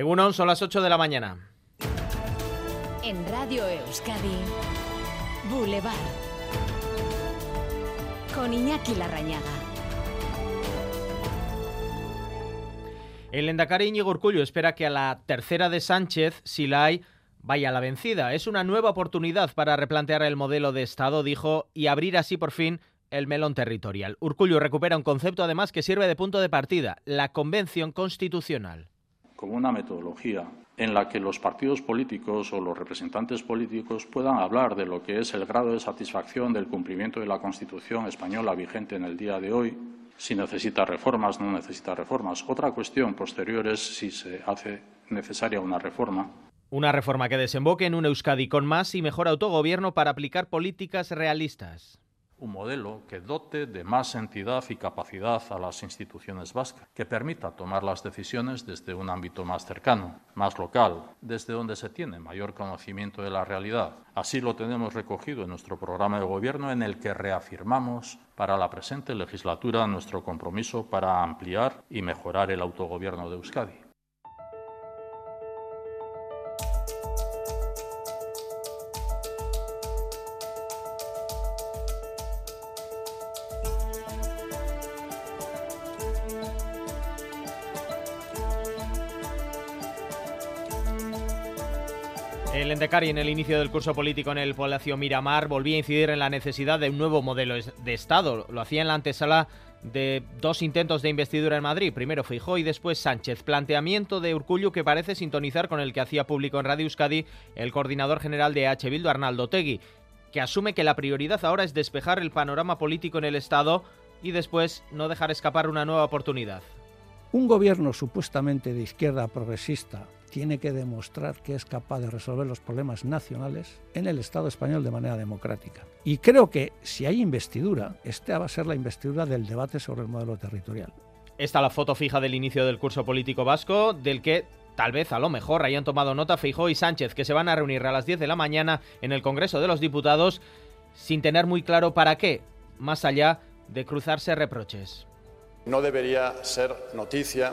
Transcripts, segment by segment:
Egunon, son las 8 de la mañana. En Radio Euskadi, Boulevard. Con Iñaki Larrañaga. El Endacari Íñigo Urcullo espera que a la tercera de Sánchez, si la hay, vaya a la vencida. Es una nueva oportunidad para replantear el modelo de Estado, dijo, y abrir así por fin el melón territorial. Urcullo recupera un concepto además que sirve de punto de partida, la Convención Constitucional. Como una metodología en la que los partidos políticos o los representantes políticos puedan hablar de lo que es el grado de satisfacción del cumplimiento de la Constitución española vigente en el día de hoy, si necesita reformas, no necesita reformas. Otra cuestión posterior es si se hace necesaria una reforma. Una reforma que desemboque en un Euskadi con más y mejor autogobierno para aplicar políticas realistas un modelo que dote de más entidad y capacidad a las instituciones vascas, que permita tomar las decisiones desde un ámbito más cercano, más local, desde donde se tiene mayor conocimiento de la realidad. Así lo tenemos recogido en nuestro programa de gobierno en el que reafirmamos para la presente legislatura nuestro compromiso para ampliar y mejorar el autogobierno de Euskadi. El Endecari en el inicio del curso político en el Palacio Miramar volvía a incidir en la necesidad de un nuevo modelo de Estado. Lo hacía en la antesala de dos intentos de investidura en Madrid, primero Fijó y después Sánchez. Planteamiento de Urcullo que parece sintonizar con el que hacía público en Radio Euskadi el coordinador general de H. Bildu, Arnaldo Tegui, que asume que la prioridad ahora es despejar el panorama político en el Estado y después no dejar escapar una nueva oportunidad. Un gobierno supuestamente de izquierda progresista tiene que demostrar que es capaz de resolver los problemas nacionales en el Estado español de manera democrática. Y creo que si hay investidura, esta va a ser la investidura del debate sobre el modelo territorial. Esta la foto fija del inicio del curso político vasco, del que tal vez a lo mejor hayan tomado nota Feijó y Sánchez, que se van a reunir a las 10 de la mañana en el Congreso de los Diputados sin tener muy claro para qué, más allá de cruzarse reproches. No debería ser noticia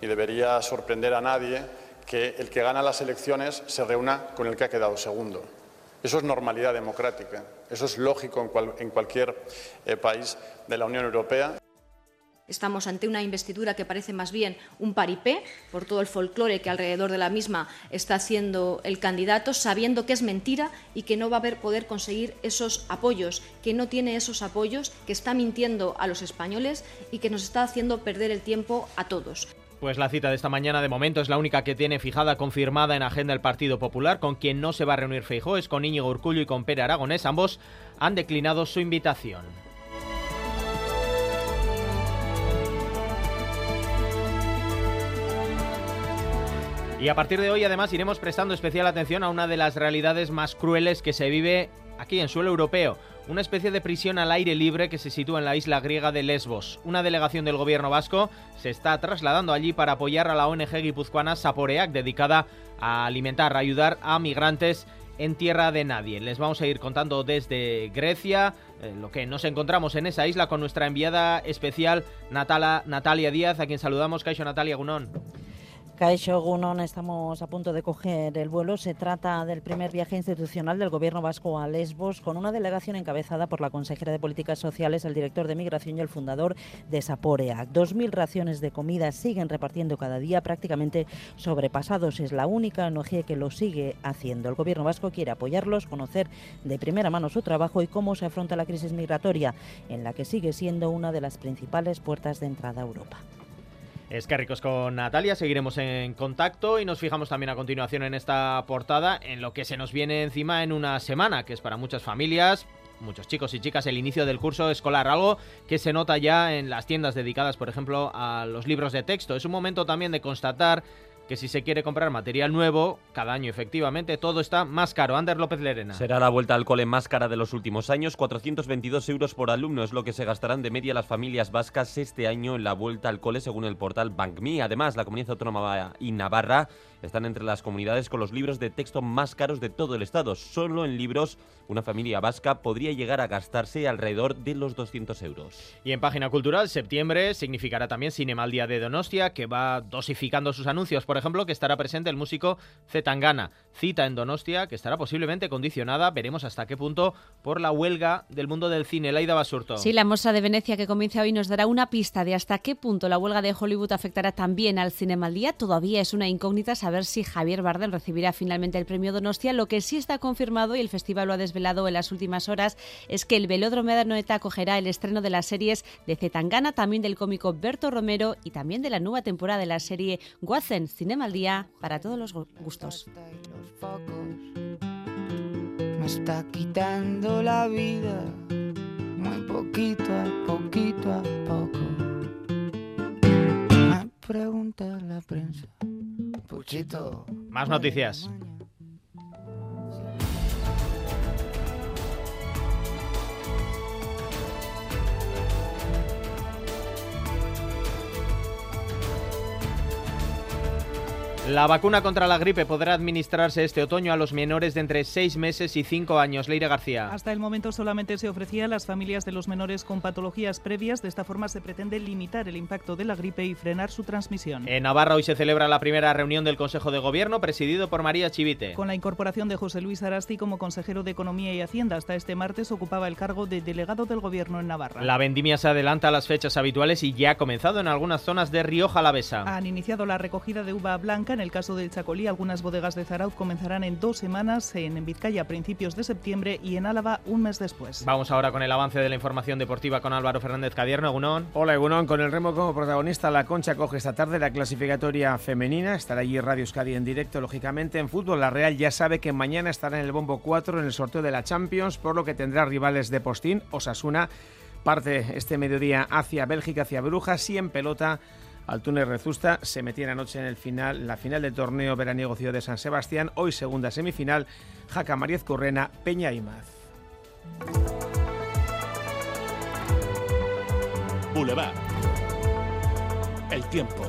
y debería sorprender a nadie que el que gana las elecciones se reúna con el que ha quedado segundo. Eso es normalidad democrática, eso es lógico en, cualquier eh, país de la Unión Europea. Estamos ante una investidura que parece más bien un paripé, por todo el folclore que alrededor de la misma está haciendo el candidato, sabiendo que es mentira y que no va a poder conseguir esos apoyos, que no tiene esos apoyos, que está mintiendo a los españoles y que nos está haciendo perder el tiempo a todos. Pues la cita de esta mañana de momento es la única que tiene fijada, confirmada en agenda el Partido Popular. Con quien no se va a reunir Feijó es con Íñigo Urcullo y con Pere Aragonés. Ambos han declinado su invitación. Y a partir de hoy además iremos prestando especial atención a una de las realidades más crueles que se vive aquí en suelo europeo, una especie de prisión al aire libre que se sitúa en la isla griega de Lesbos. Una delegación del gobierno vasco se está trasladando allí para apoyar a la ONG guipuzcoana Saporeac, dedicada a alimentar, a ayudar a migrantes en tierra de nadie. Les vamos a ir contando desde Grecia eh, lo que nos encontramos en esa isla con nuestra enviada especial Natalia Díaz, a quien saludamos. Caixo Natalia Gunón. Caixo Gunon, estamos a punto de coger el vuelo. Se trata del primer viaje institucional del Gobierno vasco a Lesbos, con una delegación encabezada por la consejera de Políticas Sociales, el director de Migración y el fundador de Saporea. Dos mil raciones de comida siguen repartiendo cada día, prácticamente sobrepasados. Es la única ONG que lo sigue haciendo. El Gobierno vasco quiere apoyarlos, conocer de primera mano su trabajo y cómo se afronta la crisis migratoria, en la que sigue siendo una de las principales puertas de entrada a Europa. Es que ricos con Natalia, seguiremos en contacto y nos fijamos también a continuación en esta portada en lo que se nos viene encima en una semana, que es para muchas familias, muchos chicos y chicas el inicio del curso escolar, algo que se nota ya en las tiendas dedicadas, por ejemplo, a los libros de texto. Es un momento también de constatar que si se quiere comprar material nuevo, cada año efectivamente todo está más caro. Ander López Lerena. Será la vuelta al cole más cara de los últimos años, 422 euros por alumno es lo que se gastarán de media las familias vascas este año en la vuelta al cole según el portal BankMe. Además, la Comunidad Autónoma y Navarra están entre las comunidades con los libros de texto más caros de todo el estado. Solo en libros, una familia vasca podría llegar a gastarse alrededor de los 200 euros. Y en página cultural, septiembre significará también Cinema al Día de Donostia, que va dosificando sus anuncios. Por ejemplo, que estará presente el músico Zetangana. Cita en Donostia, que estará posiblemente condicionada, veremos hasta qué punto, por la huelga del mundo del cine. Laida Basurto. Sí, la Mostra de Venecia que comienza hoy nos dará una pista de hasta qué punto la huelga de Hollywood afectará también al Cinema al Día. Todavía es una incógnita saber si Javier Bardem recibirá finalmente el premio Donostia. Lo que sí está confirmado y el festival lo ha desvelado en las últimas horas es que el Velódromo de Anoeta acogerá el estreno de las series de Zetangana, también del cómico Berto Romero y también de la nueva temporada de la serie Watson Cinema al Día para todos los gustos. Me está quitando la vida, muy poquito a poquito a poco. Me pregunta la prensa, Puchito. Más noticias. La vacuna contra la gripe podrá administrarse este otoño a los menores de entre 6 meses y 5 años. Leire García. Hasta el momento solamente se ofrecía a las familias de los menores con patologías previas. De esta forma se pretende limitar el impacto de la gripe y frenar su transmisión. En Navarra hoy se celebra la primera reunión del Consejo de Gobierno presidido por María Chivite. Con la incorporación de José Luis Arasti como consejero de Economía y Hacienda, hasta este martes ocupaba el cargo de delegado del Gobierno en Navarra. La vendimia se adelanta a las fechas habituales y ya ha comenzado en algunas zonas de Rioja Alavesa. Han iniciado la recogida de uva blanca en el caso del Chacolí algunas bodegas de Zarauz comenzarán en dos semanas, en Vizcaya a principios de septiembre y en Álava un mes después. Vamos ahora con el avance de la información deportiva con Álvaro Fernández Cadierno, Egunón. Hola Egunón, con el remo como protagonista, la Concha coge esta tarde la clasificatoria femenina, estará allí Radio Euskadi en directo, lógicamente en fútbol. La Real ya sabe que mañana estará en el bombo 4 en el sorteo de la Champions, por lo que tendrá rivales de postín, Osasuna, parte este mediodía hacia Bélgica, hacia Brujas y en pelota al túnel Rezusta. Se metía anoche en el final, la final del torneo veraniego Ciudad de San Sebastián. Hoy segunda semifinal, Jaca Mariez Correna, Peña y Maz. Boulevard. El tiempo.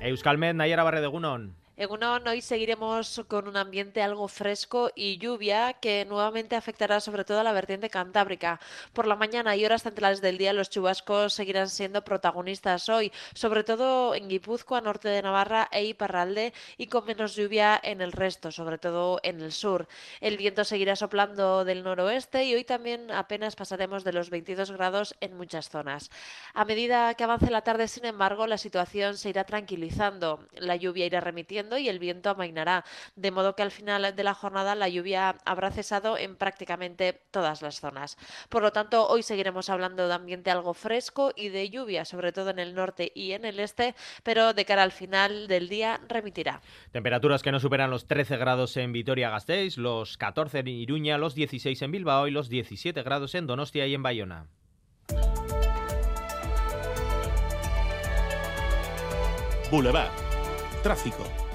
Euskalmet, Nayara Barredegunon. Egunon, hoy seguiremos con un ambiente algo fresco y lluvia que nuevamente afectará sobre todo a la vertiente cantábrica. Por la mañana y horas centrales del día los chubascos seguirán siendo protagonistas hoy, sobre todo en Guipúzcoa, norte de Navarra e Iparralde y con menos lluvia en el resto, sobre todo en el sur. El viento seguirá soplando del noroeste y hoy también apenas pasaremos de los 22 grados en muchas zonas. A medida que avance la tarde, sin embargo, la situación se irá tranquilizando. La lluvia irá remitiendo y el viento amainará, de modo que al final de la jornada la lluvia habrá cesado en prácticamente todas las zonas. Por lo tanto, hoy seguiremos hablando de ambiente algo fresco y de lluvia, sobre todo en el norte y en el este, pero de cara al final del día remitirá. Temperaturas que no superan los 13 grados en Vitoria-Gasteiz, los 14 en Iruña, los 16 en Bilbao y los 17 grados en Donostia y en Bayona. Boulevard. Tráfico.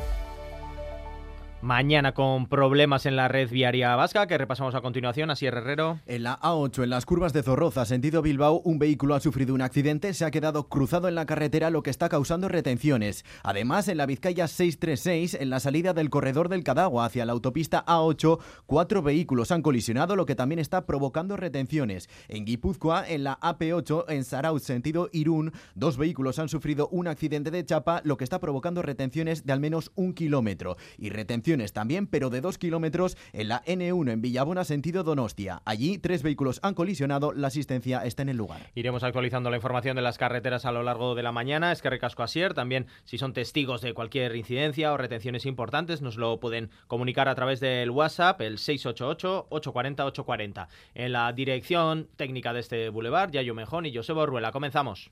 Mañana con problemas en la red viaria vasca que repasamos a continuación. Así Herrero. En la A8, en las curvas de Zorroza, sentido Bilbao, un vehículo ha sufrido un accidente, se ha quedado cruzado en la carretera, lo que está causando retenciones. Además, en la Vizcaya 636, en la salida del corredor del Cadagua hacia la autopista A8, cuatro vehículos han colisionado, lo que también está provocando retenciones. En Guipúzcoa, en la AP8, en Sarauz, sentido Irún, dos vehículos han sufrido un accidente de chapa, lo que está provocando retenciones de al menos un kilómetro. Y retenciones también, pero de dos kilómetros en la N1 en Villabona, sentido Donostia. Allí tres vehículos han colisionado, la asistencia está en el lugar. Iremos actualizando la información de las carreteras a lo largo de la mañana. Es que recasco Asier, también si son testigos de cualquier incidencia o retenciones importantes, nos lo pueden comunicar a través del WhatsApp, el 688-840-840. En la dirección técnica de este boulevard, Yayo Mejón y Josebo Ruela. Comenzamos.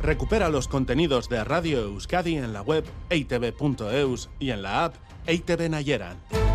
Recupera los contenidos de Radio Euskadi en la web eitv.eus y en la app EITV Nayeran.